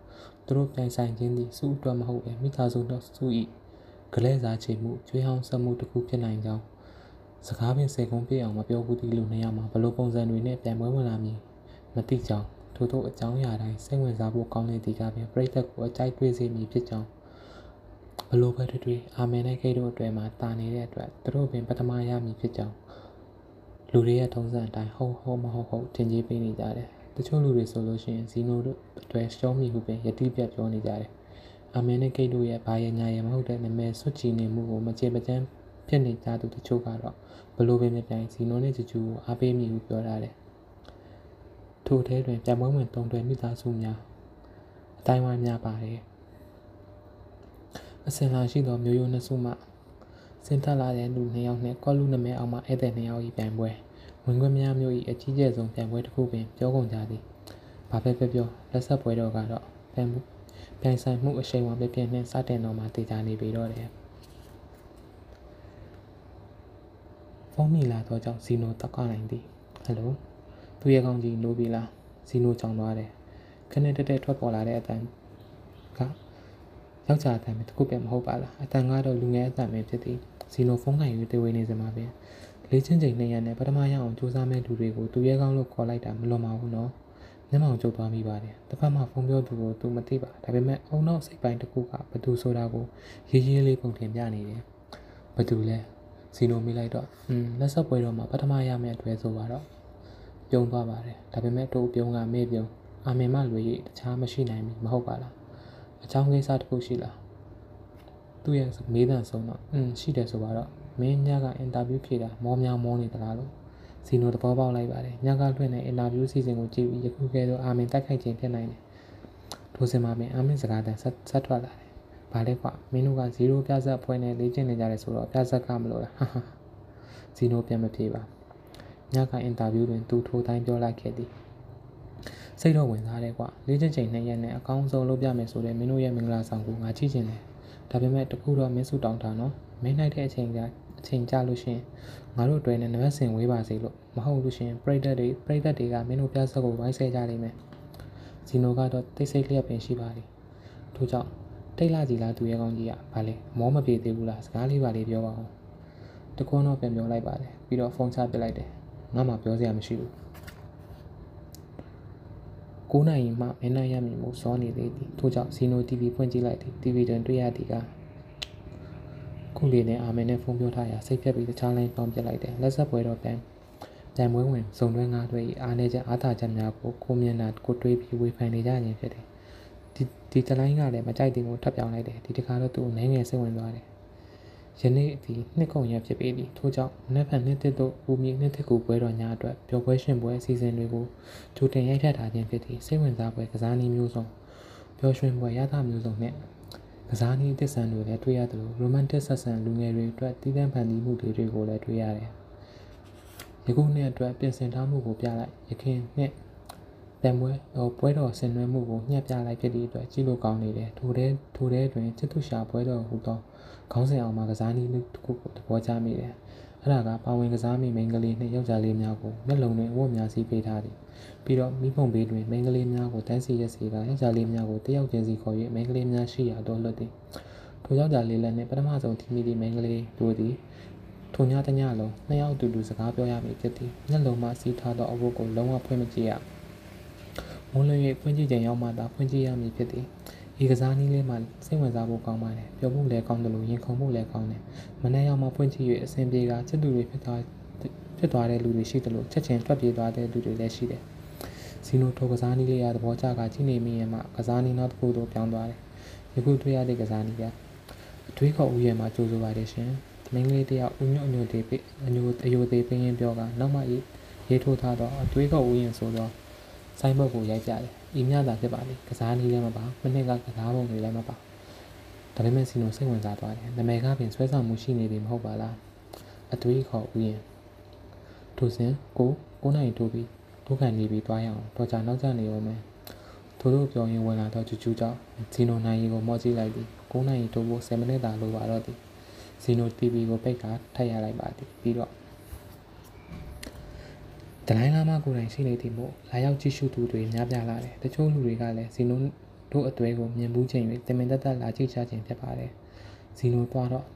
A: သူတို့ပြိုင်ဆိုင်ခြင်းသည်စုအတွက်မဟုတ်ပဲမိသားစုတော်စု၏ဂလဲစားချေမှုကျွေးဟောင်းဆက်မှုတစ်ခုဖြစ်နိုင်ကြောင်း စကားပင်စေကုန်းပြည့်အောင်မပြောဘူးသည့်လူနှစ်ယောက်မှာဘလို့ပုံစံတွေနဲ့ပြန်ပွဲဝင်လာမည်မသိကြောင်းထို့သောအကြောင်းအရာတိုင်းစိတ်ဝင်စားဖို့ကောင်းတဲ့ဒီကပင်ပြိသက်ကိုအကြိုက်တွေးစေမည်ဖြစ်ကြောင်းဘလို့ပဲတွေ့တွေ့အာမင်နဲ့ဂိတ်တို့အတွဲမှာတာနေတဲ့အတွက်သူတို့ပင်ပထမရမည်ဖြစ်ကြောင်းလူတွေရဲ့ထုံးစံအတိုင်းဟုတ်ဟုတ်မဟုတ်ဟုတ်ထင်ကြီးပေးနေကြတယ်တချို့လူတွေဆိုလို့ရှိရင်ဇီနိုတို့အတွဲရှုံးမိဟုပင်ယတိပြတ်ပြောနေကြတယ်အာမင်နဲ့ဂိတ်တို့ရဲ့ဘာရညာရမဟုတ်တဲ့နာမည်ဆွတ်ချီနေမှုကိုမကျေမကျန်းဖြစ်နေကြသူတချို့ကတော့ ဘလို့ပဲမြပြိုင်ဇီနိုနဲ့ဂျူဂျူကိုအားပေးမိဟုပြောထားတယ်ထိုထဲတွင်ပြန်ပွဲဝင်တုံးတွဲမိသားစုများအတိုင်းဝိုင်းများပါတယ်အစင်လာရှိသောမျိုးရိုးနှစ်စုမှစင်တက်လာတဲ့လူနှစ်ယောက်နှင့်ကောလူနမဲအောင်မှဧည့်သည်နှစ်ယောက်၏ပြိုင်ပွဲဝင်ခွင့်များမျိုး၏အကြီးကျယ်ဆုံးပြိုင်ပွဲတစ်ခုပင်ပြောကုန်ကြသည်ဘာပဲပြောပြောလက်ဆက်ပွဲတော်ကတော့ပြိုင်မှုပြိုင်ဆိုင်မှုအရှိန်အဝါပြပြနှင့်စတင်တော်မှာတည်ကြနေပြီတော့တယ် ဖုန်းမိလာတော့ကြောင့်ဇီနိုတက်ကောက်နိုင်သည်ဟယ်လိုသူရဲ့ကောင်းကြီးလိုပြီလားဇီနိုကြောင်သွားတယ်ခနဲ့တက်တက်ထွက်ပေါ်လာတဲ့အတန်ကယောက်ျားအတန်ပဲတခုပဲမဟုတ်ပါလားအတန်ကတော့လူငယ်အတန်ပဲဖြစ်သည်ဇီနိုဖုန်းကင်ယူတေးဝေးနေစမှာပင်လေးချင်းချိန်နှစ်ရက်နဲ့ပထမရအောင်စူးစမ်းမဲ့လူတွေကိုသူရဲကောင်းလို့ခေါ်လိုက်တာမလွန်ပါဘူးနော်မျက်မှောင်ကျုပ်သွားမိပါတယ်တစ်ဖက်မှာဖုန်းပြောသူကိုသူမသိပါဒါပေမဲ့အုံနောက်စိတ်ပိုင်းတစ်ခုကဘသူဆိုတာကိုရေးရေးလေးပုံတင်ပြနေတယ်ဘသူလဲ ဇီနိုမိလိုက်တော့อืมလက်ဆက်ပွဲတော့မှာပထမရမယ့်အတွဲဆိုပါတော့ပြုံးသွားပါတယ်ဒါပေမဲ့တို့ပြုံးကမေ့ပြုံးအာမင်မလွေတခြားမရှိနိုင်ဘူးမဟုတ်ပါလားအချောင်းကိစ္စတစ်ခုရှိလားသူ့ရဲ့မေးတန်ဆုံးတော့อืมရှိတယ်ဆိုပါတော့မင်းညကအင်တာဗျူးဖြေတာမောများမောနေသလားလို့ဇီနိုတဘောပေါက်လိုက်ပါတယ်ညကလွှင့်တဲ့အင်တာဗျူးစီစဉ်ကိုကြည့်ပြီးယခုကဲတော့အာမင်တိုက်ခိုက်ခြင်းဖြစ်နိုင်တယ်ထိုစင်မှာပင်အာမင်စကားတန်ဆက်ဆက်ထွက်လာတယ် ် ဘာလဲကွာမင်းတို့က0ပြဆက်ဖွဲနဲ့လေ့ကျင့်နေကြတယ်ဆိုတော့ပြဆက်ကမလို့လားဟာဟာဇီနိုပြန်မဖြေပါညကအင်တာဗျူးတွင်သူထိုတိုင်းပြောလိုက်ခဲ့သည်စိတ်တော့ဝင်စားတယ်ကွာလေးချက်ချိန်နှစ်ရက်နဲ့အကောင်းဆုံးလုပ်ပြမယ်ဆိုတဲ့မင်းတို့ရဲ့မင်္ဂလာဆောင်ကိုငါကြည့်ချင်တယ်ဒါပေမဲ့တခုတော့မင်းစုတောင်းတာနော်မင်းနိုင်တဲ့အချိန်ကအချိန်ကြလို့ရှင်ငါတို့အတွဲနဲ့နံပါတ်စင်ဝေးပါစေလို့မဟုတ်လို့ရှင်ပရိသတ်တွေပရိသတ်တွေကမင်းတို့ပြဆက်ကိုဝိုင်းဆဲကြလိမ့်မယ်ဇီနိုကတော့တိတ်ဆိတ်လျက်ပင်ရှိပါသည်ထို့ကြောင့် တိတ်လာကြည်လားသူရဲ့ကောင်းကြီးကဗာလေမောမပြေသေးဘူးလားစကားလေးပါလေးပြောပါဦးတကွန်းတော့ပြန်ပြောလိုက်ပါတယ်ပြီးတော့ဖုန်းချပစ်လိုက်တယ်ငါမှပြောစရာမရှိဘူး9နိုင်မှမင်းနိုင်ရမည်မို့စောနေသေးသည်ထို့ကြောင့်ဇီနို TV ဖွင့်ကြည့်လိုက်သည် TV တွင်တွေ့ရသည်ကခုလေးနဲ့အာမင်နဲ့ဖုန်းပြောထားရာစိတ်ဖြတ်ပြီးတခြားလိုင်းပေါင်းပြလိုက်တယ်လက်ဆက်ပွဲတော့ပြန်ပြန်ပွဲဝင်စုံတွဲငါးတွေအားနေချက်အားသာချက်များကိုကိုမျက်နှာကိုတွေးပြီးဝေဖန်နေကြခြင်းဖြစ်တယ် ဒီဒီတလိုင်းကလည်းမကြိုက်တင်ကိုထပ်ပြောင်းလိုက်တယ်ဒီတခါတော့သူ့အနေငယ်စိတ်ဝင်သွားတယ်ယနေ့ဒီနှစ်ကုန်ရက်ဖြစ်ပေသည်ထို့ကြောင့်မနေ့ကနှစ်တစ်တို့ဦးမြေနှစ်တစ်ကူပွဲတော်များအတွက်ပျော်ပွဲရှင်ပွဲအစီအစဉ်တွေကိုကြိုတင်ရိုက်ထပ်ထားခြင်းဖြစ်သည်စိတ်ဝင်စားပွဲကစားနည်းမျိုးစုံပျော်ရွှင်ပွဲရသမျိုးစုံနဲ့ကစားနည်းသစ္စာတွေလည်းတွေ့ရသလိုရိုမန်တစ်ဆက်ဆံလူငယ်တွေအတွက်တည်တံ့ဖန်တီးမှုတွေကိုလည်းတွေ့ရတယ်ယခုနှစ်အတွက်ပြင်ဆင်ထားမှုကိုပြလိုက်ရခင်နှစ် တံပွဲဟိုပွဲတော်ဆင်နွှဲမှုကိုညှက်ပြလိုက်ဖြစ်သည့်အတွက်ကြည့်လို့ကောင်းနေတယ်ထိုတဲ့ထိုတဲ့တွင်ချစ်သူရှာပွဲတော်ဟူသောခေါင်းစဉ်အောင်မှာကစားနည်းတစ်ခုကိုသဘောကျမိတယ်အဲ့ဒါကပါဝင်ကစားမိမိန်းကလေးနှင့်ယောက်ျားလေးများကိုမျက်လုံးတွင်အဝတ်များစီးပေးထားသည်ပြီးတော့မိဖုံဘေးတွင်မိန်းကလေးများကိုတန်းစီရက်စီကယောက်ျားလေးများကိုတယောက်ချင်းစီခေါ်၍မိန်းကလေးများရှိရာသို့လွတ်သည်ထိုယောက်ျားလေးလည်းနှင့်ပထမဆုံးထိမိသည့်မိန်းကလေးတို့သည်ထိုညတညလုံးနှစ်ယောက်အတူတူစကားပြောရမည်ဖြစ်သည်မျက်လုံးမှစီးထားသောအဝတ်ကိုလုံးဝဖွင့်မကြည့်ရ မွန်းလွင်၍ဖွင့်ကြည့်ခြင်းရောက်မှသာဖွင့်ကြည့်ရမည်ဖြစ်သည်ဒီကစားနည်းလေးမှစိတ်ဝင်စားဖို့ကောင်းပါတယ်ပျော်မှုလည်းကောင်းတယ်လို့ရင်ခုန်မှုလည်းကောင်းတယ်မနေ့ရောက်မှဖွင့်ကြည့်၍အဆင်ပြေကချစ်သူတွေဖြစ်သွားဖြစ်သွားတဲ့လူတွေရှိတယ်လို့ချက်ချင်းထွက်ပြေးသွားတဲ့လူတွေလည်းရှိတယ်ဇီနိုထိုကစားနည်းလေးရသဘောကျကကြည့်နေမိရင်မှကစားနည်းနောက်တစ်ခုသို့ပြောင်းသွားတယ်ယခုတွေ့ရတဲ့ကစားနည်းကအတွေးခေါ်ဦးရဲ့မှာကြိုးဆိုပါတယ်ရှင်မင်းကလေးတယောက်ဦးညွတ်အညိုသေးပေးအညိုအယိုသေးပင်းရင်ပြောကနောက်မှရေးထိုးထားတော့အတွေးခေါ်ဦးရင်ဆိုတော့ ဆိုင်းဘုတ်ကိုရိုက်ပြတယ်။ဤမြတာဖြစ်ပါလေ။ကစားနည်းလည်းမပါ။မနစ်ကကစားပုံတွေလည်းမပါ။ဒါပေမဲ့စီနိုစိတ်ဝင်စားသွားတယ်။နာမည်ကပင်ဆွဲဆောင်မှုရှိနေပြီမဟုတ်ပါလား။အသွေးခေါ်ဦးရင်ထိုစဉ်ကိုကိုနိုင်တိုးပြီးဒုက္ခနေပြီးသွားရအောင်တော့ကြနောက်ကျနေအောင်မယ်။ထို့လို့ပြောရင်ဝင်လာတော့ကျူကျူကြောင့်ဇီနိုနိုင်ရီကိုမော့ကြည့်လိုက်သည်။9နိုင်ရီတိုးဖို့10မိနစ်သာလိုပါတော့သည်။ဇီနို TV ကိုပိတ်ကထပ်ရလိုက်ပါသည်။ပြီးတော့ ဒလိုင်းလာမကိုယ်တိုင်ရှိနေသည်မို့လာရောက်ကြည့်ရှုသူတွေများပြားလာတယ်တချို့လူတွေကလည်းဇီနိုတို့အသွဲကိုမြင်ဘူးချိန်၍တင်မင်သက်သက်လာကြည့်ချခြင်းဖြစ်ပါတယ်ဇီနိုသွားတော့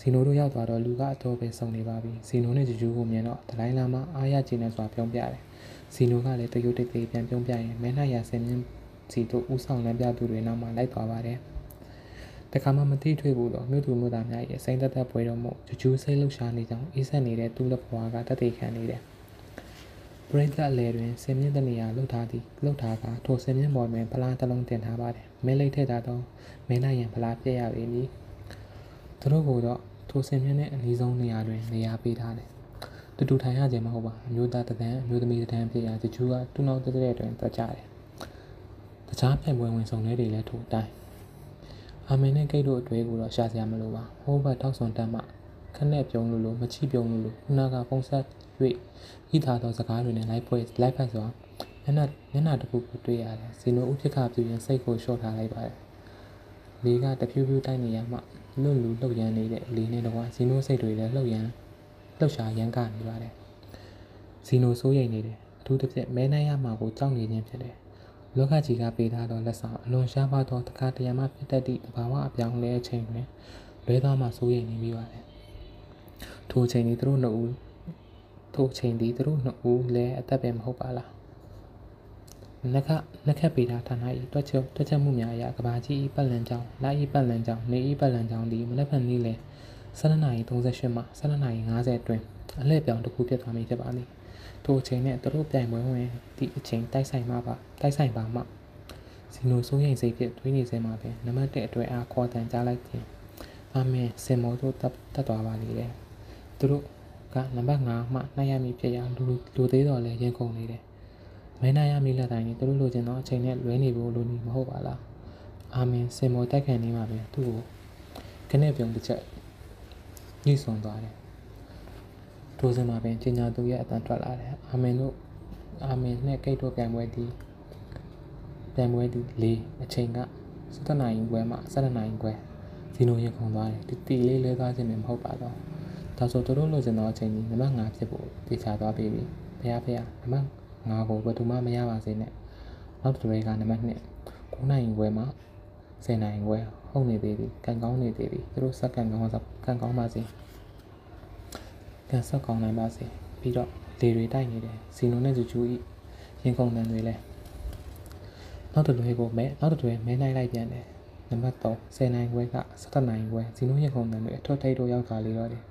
A: ဇီနိုတို့ရောက်သွားတော့လူကအတော်ပဲစုံနေပါပြီဇီနိုနဲ့ဂျူဂျူကိုမြင်တော့ဒလိုင်းလာမအားရခြင်းနဲ့စွာပြုံးပြတယ်ဇီနိုကလည်းတရုတ်တိတ်တိတ်ပြန်ပြုံးပြရင်မဲနှရဆင်မြင့်စီတို့ဥဆောင်လမ်းပြသူတွေနောက်မှလိုက်သွားပါတယ်တခါမှမသိထွေဘူးတော့မြို့သူမြို့သားများရဲ့စိမ့်သက်သက်ပွဲတော်မှုဂျူဂျူစိတ်လှုပ်ရှားနေကြောင်းအေးဆက်နေတဲ့သူ့လက်ဘွားကတသက်ခံနေတယ် ပရိသတ်အလဲတွင်ဆင်မြင့်တဲ့နေရာလှုပ်ထားသည်လှုပ်ထားကထိုဆင်မြင့်ပေါ်တွင်ဖလားတစ်လုံးတင်ထားပါတယ်မဲလိတ်ထည့်ထားသောမဲနိုင်ရန်ဖလားပြည့်ရပေမည်သူတို့ကတော့ထိုဆင်မြင့်တဲ့အနည်းဆုံးနေရာတွင်နေရာပေးထားတယ်တူတူထိုင်ရခြင်းမဟုတ်ပါအမျိုးသားတန်းအမျိုးသမီးတန်းဖြစ်ရာတချို့ကတူနောက်တဲ့တဲ့တွင်တက်ကြတယ်တခြားပြိုင်ပွဲဝင်ဆောင်တွေလည်းထို့အတိုင်းအာမင်နဲ့ကိတ်တို့အတွေ့ကိုတော့ရှာစရာမလိုပါဟိုးဘတ်ထောက်ဆောင်တမ်းမှ ခနဲ့ပြုံးလို့လို့မချိပြုံးလို့လို့ခုနကပုံဆက်၍ဤသာသောစကားတွေနဲ့လိုက်ပွဲလိုက်ဖက်စွာမျက်နှာမျက်နှာတစ်ခုကိုတွေ့ရတယ်ဇီနိုဥဖြစ်ခပြုရင်စိတ်ကိုလျှော့ထားလိုက်ပါတယ်လေကတဖြူးဖြူးတိုက်နေရမှလွတ်လူလှုပ်ရမ်းနေတဲ့လေနဲ့တော့ဇီနိုစိတ်တွေလည်းလှုပ်ရမ်းလှုပ်ရှားရမ်းကနေပါတယ်ဇီနိုစိုးရိမ်နေတယ်အထူးသဖြင့်မဲနိုင်ရမှာကိုကြောက်နေခြင်းဖြစ်တယ်လောကကြီးကပေးထားသောလက်ဆောင်အလွန်ရှားပါသောတခါတရံမှဖြစ်တတ်သည့်တဘာဝအပြောင်းလဲအချိန်တွင်လွဲသွားမှစိုးရိမ်နေမိပါတယ် ထိုအချိန်นี้သူတို့နှစ်ဦးထိုအချိန်သည်သူတို့နှစ်ဦးလည်းအသက်ပဲမဟုတ်ပါလားနခနခက်ပေတာဌာန၏တွက်ချက်တွက်ချက်မှုများအရာကဘာကြီး၏ပတ်လန်ကြောင်းလာ၏ပတ်လန်ကြောင်းနေ၏ပတ်လန်ကြောင်းသည်မနက်ဖြန်နေ့လယ်12:38မှ12:50အတွင်းအလှည့်ပြောင်းတစ်ခုဖြစ်သွားမည်ဖြစ်ပါသည်ထိုအချိန်နဲ့သူတို့ပြိုင်ပွဲဝင်သည့်အချိန်တိုက်ဆိုင်မှာပါတိုက်ဆိုင်ပါမှဇီနိုစိုးရိမ်စိတ်ဖြင့်တွေးနေစဲမှာပဲနံပါတ်1အတွက်အားခေါ်တန်ကြားလိုက်ခြင်းအာမင်စင်မောတို့တက်သွားပါလေတဲ့ သူတို့ကနံပါတ်5မှနှိုက်ရမည်ဖြစ်ရာလူလူသေးတော်လဲရင်ကုန်နေတယ်မဲနာရမည်လက်တိုင်းသူတို့လိုချင်သောအချိန်နဲ့လွဲနေဖို့လိုနေမဟုတ်ပါလားအာမင်စင်မောတိုက်ခံနေမှာပဲသူ့ကိုခနဲ့ပြုံးတစ်ချက်ညှိဆုံသွားတယ်ထိုစဉ်မှာပင်ကျင်ညာသူရဲ့အတန်ထွက်လာတယ်အာမင်တို့အာမင်နဲ့ကိတ်တို့ပြန်ပွဲသည်ပြန်ပွဲသည်၄အချိန်က7နာရီခွဲမှ7နာရီခွဲဇီနိုရင်ခုန်သွားတယ်တီလေးလဲသွားခြင်းမဟုတ်ပါတော့ ဒါဆိုတို့လိုချင်သောအချိန်ကြီးနံပါတ်5ဖြစ်ဖို့တေချာသွားပြီဘုရားဘုရားနံပါတ်5ကိုဘယ်သူမှမရပါစေနဲ့နောက်တစ်တွေကနံပါတ်2 9နိုင်ခွဲမှ10နိုင်ခွဲဟုတ်နေသေးသည်ကန်ကောင်းနေသေးသည်သူတို့စက္ကန့်ကောင်းကန်ကောင်းပါစေကန်ဆက်ကောင်းနိုင်ပါစေပြီးတော့လေတွေတိုက်နေတယ်ဇီနိုနဲ့ဂျူဂျူဤရင်ခုန်တန်တွေလဲနောက်တစ်လွဲကိုမဲနောက်တစ်လွဲမဲနိုင်လိုက်ပြန်တယ်နံပါတ်3 10နိုင်ခွဲက17နိုင်ခွဲဇီနိုရင်ခုန်တန်တွေအထွတ်ထိပ်တို့ရောက်သွားလေတော့တယ်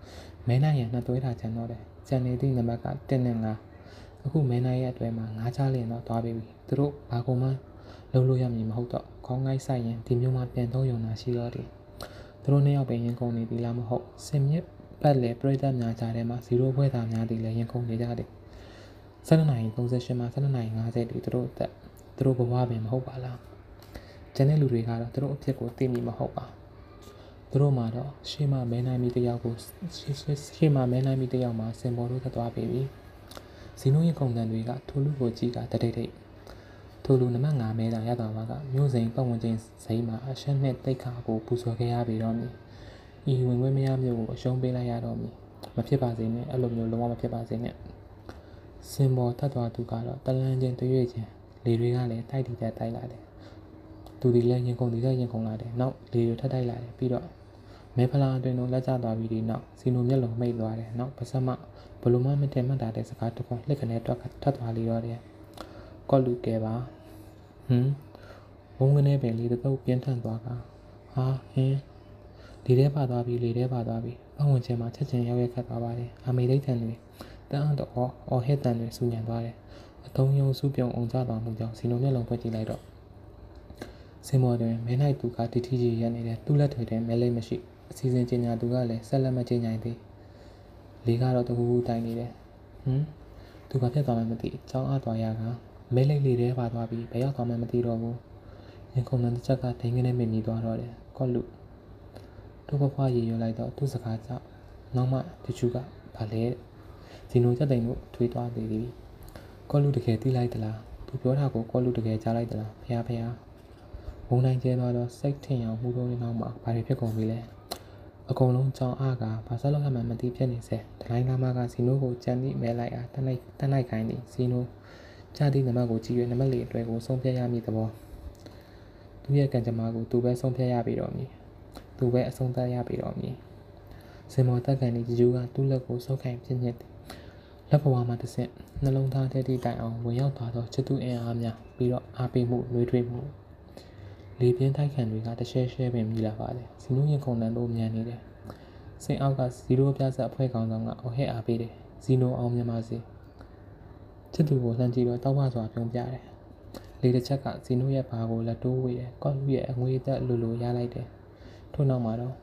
A: မဲနိုင်ရနှစ်သွဲထားချန်တော့တယ်ကျန်နေသည့်နံပါတ်က1နဲ့5အခုမဲနိုင်ရဲ့အတွဲမှာ5ချလင်းတော့သွားပြီသူတို့ဘာကုန်မှလုံးလို့ရမည်မဟုတ်တော့ခေါင်းငိုက်ဆိုင်ရင်ဒီမျိုးမှပြန်သုံးယုံတာရှိတော့တယ်သူတို့နှစ်ယောက်ပဲရင်ကုန်နေသည်လားမဟုတ်စင်မြစ်ပတ်လေပြိသက်များကြားထဲမှာ0ဘွဲသားများသည်လည်းရင်ကုန်နေကြတယ်12နိုင်38မှာ12နိုင်50ဒီသူတို့အသက်သူတို့ဘဝပင်မဟုတ်ပါလားကျန်တဲ့လူတွေကတော့သူတို့အဖြစ်ကိုသိမိမဟုတ်ပါ သူတို့မှာတော့ရှေ့မှာမဲနိုင်မီတယောက်ကိုရှေ့မှာမဲနိုင်မီတယောက်မှာစင်ပေါ်တို့သက်သွားပြီဇီနိုရဲ့ခုံတန်တွေကထိုလူကိုကြည့်ကတတိတ်တိတ်ထိုလူနမငါမဲတာရတာပါကမြို့စိန်ပတ်ဝန်းကျင်စိမ်းမှာအရှက်နဲ့တိတ်ခါကိုပူဇော်ခဲ့ရပြီတော့မည်ဤဝင်ခွင့်မရမျိုးကိုအရှုံးပေးလိုက်ရတော့မည်မဖြစ်ပါစေနဲ့အဲ့လိုမျိုးလုံးဝမဖြစ်ပါစေနဲ့စင်ပေါ်တတ်သွားသူကတော့တလန်းချင်းတွေ့ရချင်းလေတွေကလည်းတိုက်တီတက်တိုက်လာတယ် သူဒီလည်းရင်ကုန်ဒီလည်းရင်ကုန်လာတယ်နောက်လေတွေထပ်တိုက်လာတယ်ပြီးတော့မဲဖလာအတွင်တို့လက်ကျသွားပြီးဒီနောက်စီနိုမျက်လုံးမိတ်သွားတယ်နောက်ပါစမဘလိုမှမတင်မှတ်တာတဲ့စကားတခွန်းလက်ကနေတွက်ထပ်သွားလေတော့တယ်ကော့လူကဲပါဟမ်ဘုံကနေပဲလေတော့ပြင်းထန်သွားကဟာဟင်းလေထဲပါသွားပြီလေထဲပါသွားပြီပဝန်းကျင်မှာချက်ချင်းရောက်ရက်ခတ်သွားပါတယ်အာမေဒိတ်တန်တွေတန်းတော့အော်အော်ဟစ်တန်တွေစူညံသွားတယ်အတုံးယုံစုပြုံအောင်ကြသွားမှုကြောင့်စီနိုမျက်လုံးဖွင့်ကြည့်လိုက်တော့ စင်မော်တွင်မဲနိုင်သူကတီတီကြီးရနေတယ်သူ့လက်တွေထဲမဲလိမ့်မရှိအစီအစဉ်ကျင်ညာသူကလည်းဆက်လက်မကျင်ညာသေးလေးကတော့တကူကူတိုင်နေတယ်ဟမ်သူဘာဖြစ်သွားမှမသိအကြောင်းအားသွားရကမဲလိမ့်လေးထဲပါသွားပြီးဘယ်ရောက်သွားမှမသိတော့ဘူးရင်ခုန်တဲ့ချက်ကဒိန်ကနေမြင်မိသွားတော့တယ်ကော့လူတို့ဘဖွားရေရွလိုက်တော့သူ့စကားကြောင့်နောက်မှတချူကဗာလဲဇီနိုချက်တိန်တို့ထွေးသွားသေးသည်ကော့လူတကယ်သိလိုက်သလားသူပြောတာကိုကော့လူတကယ်ကြားလိုက်သလားဖះဖះ ဘုံနိုင်ကျဲသွားတော့စိတ်ထင်အောင်မှုတို့နောက်မှာဘာတွေဖြစ်ကုန်ပြီလဲအကုန်လုံးကြောင်အားကဘာဆက်လောက်ရမှမသိဖြစ်နေစေဒလိုင်းလာမကဇီနိုကိုကြံသည့်မဲလိုက်အားတနိုင်တနိုင်ခိုင်းသည်ဇီနိုချသည့်နံပါတ်ကိုကြည့်၍နံပါတ်လေးအတွက်ကိုဆုံးဖြတ်ရမည်သဘောသူရဲ့ကံကြမ္မာကိုသူပဲဆုံးဖြတ်ရပြီတော့မည်သူပဲအဆုံးသတ်ရပြီတော့မည်စင်မော်တက်ကန်ဒီဂျူကသူ့လက်ကိုဆုပ်ခိုင်ပြင်းညက်သည်လက်ဘဝမှာတစ်ဆင့်နှလုံးသားထဲထိတိုင်အောင်ဝင်ရောက်သွားသောချစ်သူအင်အားများပြီးတော့အားပေးမှုနှွေးထွေးမှု လေပြင်းတိုက်ခံတွေကတရှဲရှဲပင်မြည်လာပါတယ်ဇီနိုရင်ခုန်တန်တို့မြန်နေတယ်စင်အောက်က0ပြဆက်အဖွဲ့ကောင်ဆောင်ကအော်ဟဲ့အားပေးတယ်ဇီနိုအောင်မြန်မာစီချစ်သူကိုလှမ်းကြည့်တော့တောက်မစွာပြုံးပြတယ်လေတစ်ချက်ကဇီနိုရဲ့ဘာကိုလက်တိုးဝေးတယ်ကော့လူရဲ့အငွေသက်လူလူရလိုက်တယ်ထို့နောက်မှာတော့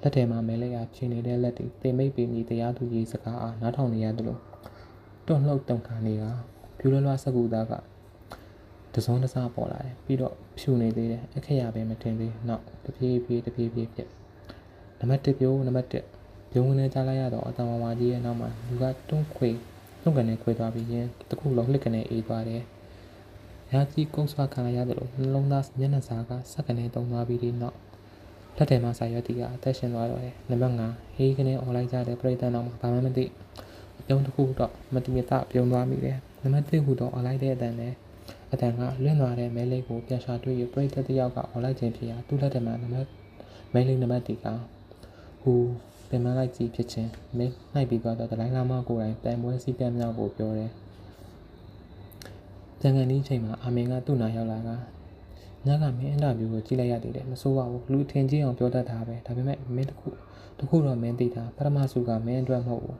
A: လက်ထဲမှာမဲလိုက်ရဖြင်းနေတဲ့လက်တွေတင်မိတ်ပင်ကြီးတရားသူကြီးစကားအားနားထောင်နေရတယ်လို့တွန့်လှုပ်တုန်ခါနေတာဖြူလွှဲလွှားစကူသားကတစုံတစားပေါ်လာတယ်ပြီးတော့ ဖြူနေသေးတယ်အခက်ရပဲမထင်သေးနောက်တပြေးပြေးတပြေးပြေးဖြစ်နံပါတ်1ပြိုးနံပါတ်1ပြုံးဝင်နေကြလိုက်ရတော့အတမဝါကြီးရဲ့နောက်မှာလူကတွန်းခွေတွန်းကနေခွေသွားပြီးရင်တခုလုံးလှစ်ကနေအေးသွားတယ်ရာကြီးကုန်းဆွာခံရရတယ်လို့နှလုံးသားမျက်နှာစာကစက်ကနေတုံသွားပြီးဒီနောက်လက်ထဲမှာစာရွက်တီကအသက်ရှင်သွားတော့တယ်နံပါတ်5ဟေးကနေអော်လိုက်ကြတဲ့ပြိတ္တနောက်မှာဘာမှမသိအပြုံးတစ်ခုတော့မတိမတပြုံးသွားမိတယ်နံပါတ်1ခုတော့អော်လိုက်တဲ့အတန်နဲ့ အတန်ကလွင့်သွားတဲ့မဲလေးကိုပြန်ရှာတွေ့ရပြိတ္တတယောက်ကអော်လိုက်ခြင်းဖြစ်ရာသူ့လက်ထဲမှာနံပါတ်မဲလေးနံပါတ်တီကဟူပင်မလိုက်ကြည့်ဖြစ်ချင်းမင်းနှိုက်ပြီးတော့ဒလိုင်းလာမကိုယ်တိုင်တိုင်ပွဲစည်းကမ်းမြောက်ကိုပြောတယ်ပြန်ကန်ဒီချိန်မှာအာမင်ကသူ့နာရောက်လာကညကမင်းအင်တာဗျူးကိုကြည့်လိုက်ရသေးတယ်မစိုးပါဘူးလူထင်ကြီးအောင်ပြောတတ်တာပဲဒါပေမဲ့မင်းတခုတခုတော့မင်းသိတာပထမစုကမင်းအတွက်မဟုတ်ဘူး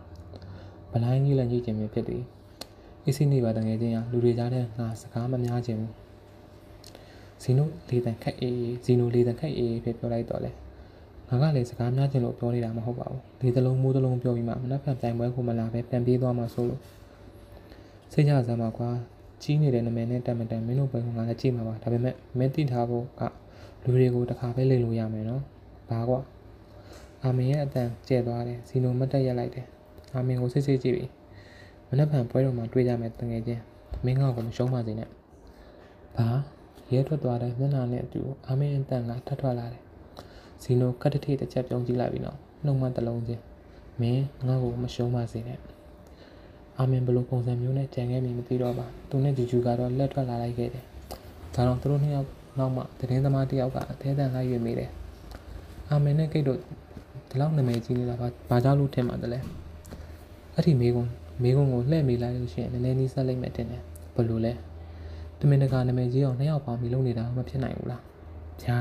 A: ဗလိုင်းကြီးလည်းကြီးခြင်းပဲဖြစ်သည် အစီနေပါတငယ်ချင်းရလူတွေကြားထဲငါစကားမများခြင်းဘူးဇီနိုလေးတန်ခက်အေးဇီနိုလေးတန်ခက်အေးဖြစ်ပြောလိုက်တော့လေငါကလည်းစကားများခြင်းလို့ပြောနေတာမဟုတ်ပါဘူးဒီသလုံးမိုးသလုံးပြောပြီးမှမနှက်ဖက်တိုင်ပွဲကိုမလာပဲပြန်ပြေးသွားမှဆိုလို့စိတ်ကြစမ်းပါကွာကြီးနေတဲ့နာမည်နဲ့တက်မတက်မင်းတို့ဘယ်ကငါလည်းကြည့်မှာပါဒါပေမဲ့မင်းသိထားဖို့ကလူတွေကိုတစ်ခါပဲလိမ်လို့ရမယ်နော်ဘာကွာအာမင်ရဲ့အတန်ကျဲသွားတယ်ဇီနိုမတ်တက်ရက်လိုက်တယ်အာမင်ကိုစစ်စစ်ကြည့်ပြီ မနှက်ဖန်ပွဲတော်မှာတွေ့ကြမယ်တငယ်ချင်းမင်းကောကိုမရှုံးပါစေနဲ့ဘာရဲထွက်သွားတဲ့မျက်နှာနဲ့အတူအာမင်အတန်ကထပ်ထွက်လာတယ်ဇီနိုကတ်တထိတစ်ချက်ပြုံးကြည့်လိုက်ပြီနော်နှုတ်မတလုံးချင်းမင်းငါ့ကိုမရှုံးပါစေနဲ့အာမင်ဘလို့ပုံစံမျိုးနဲ့ကြံခဲ့မိမသိတော့ပါသူနဲ့ဂျူဂျူကတော့လက်ထွက်လာလိုက်ခဲ့တယ်ဒါတော့သူတို့နှစ်ယောက်နောက်မှသတင်းသမားတစ်ယောက်ကအသေးအံလိုက်ရွေမိတယ်အာမင်နဲ့ကိတ်တို့ဒီလောက်နာမည်ကြီးနေတာဘာဘာကြောင့်လို့ထင်မှတလဲအဲ့ဒီမေကုံ မေကုံကိုလှည့်မိလိုက်လို့ရှိရင်နည်းနည်းနီးစပ်လိုက်မယ်တင်တယ်ဘလို့လဲတမင်တကာနာမည်ကြီးအောင်နှစ်ယောက်ပေါင်းပြီးလုပ်နေတာမဖြစ်နိုင်ဘူးလားဗျာ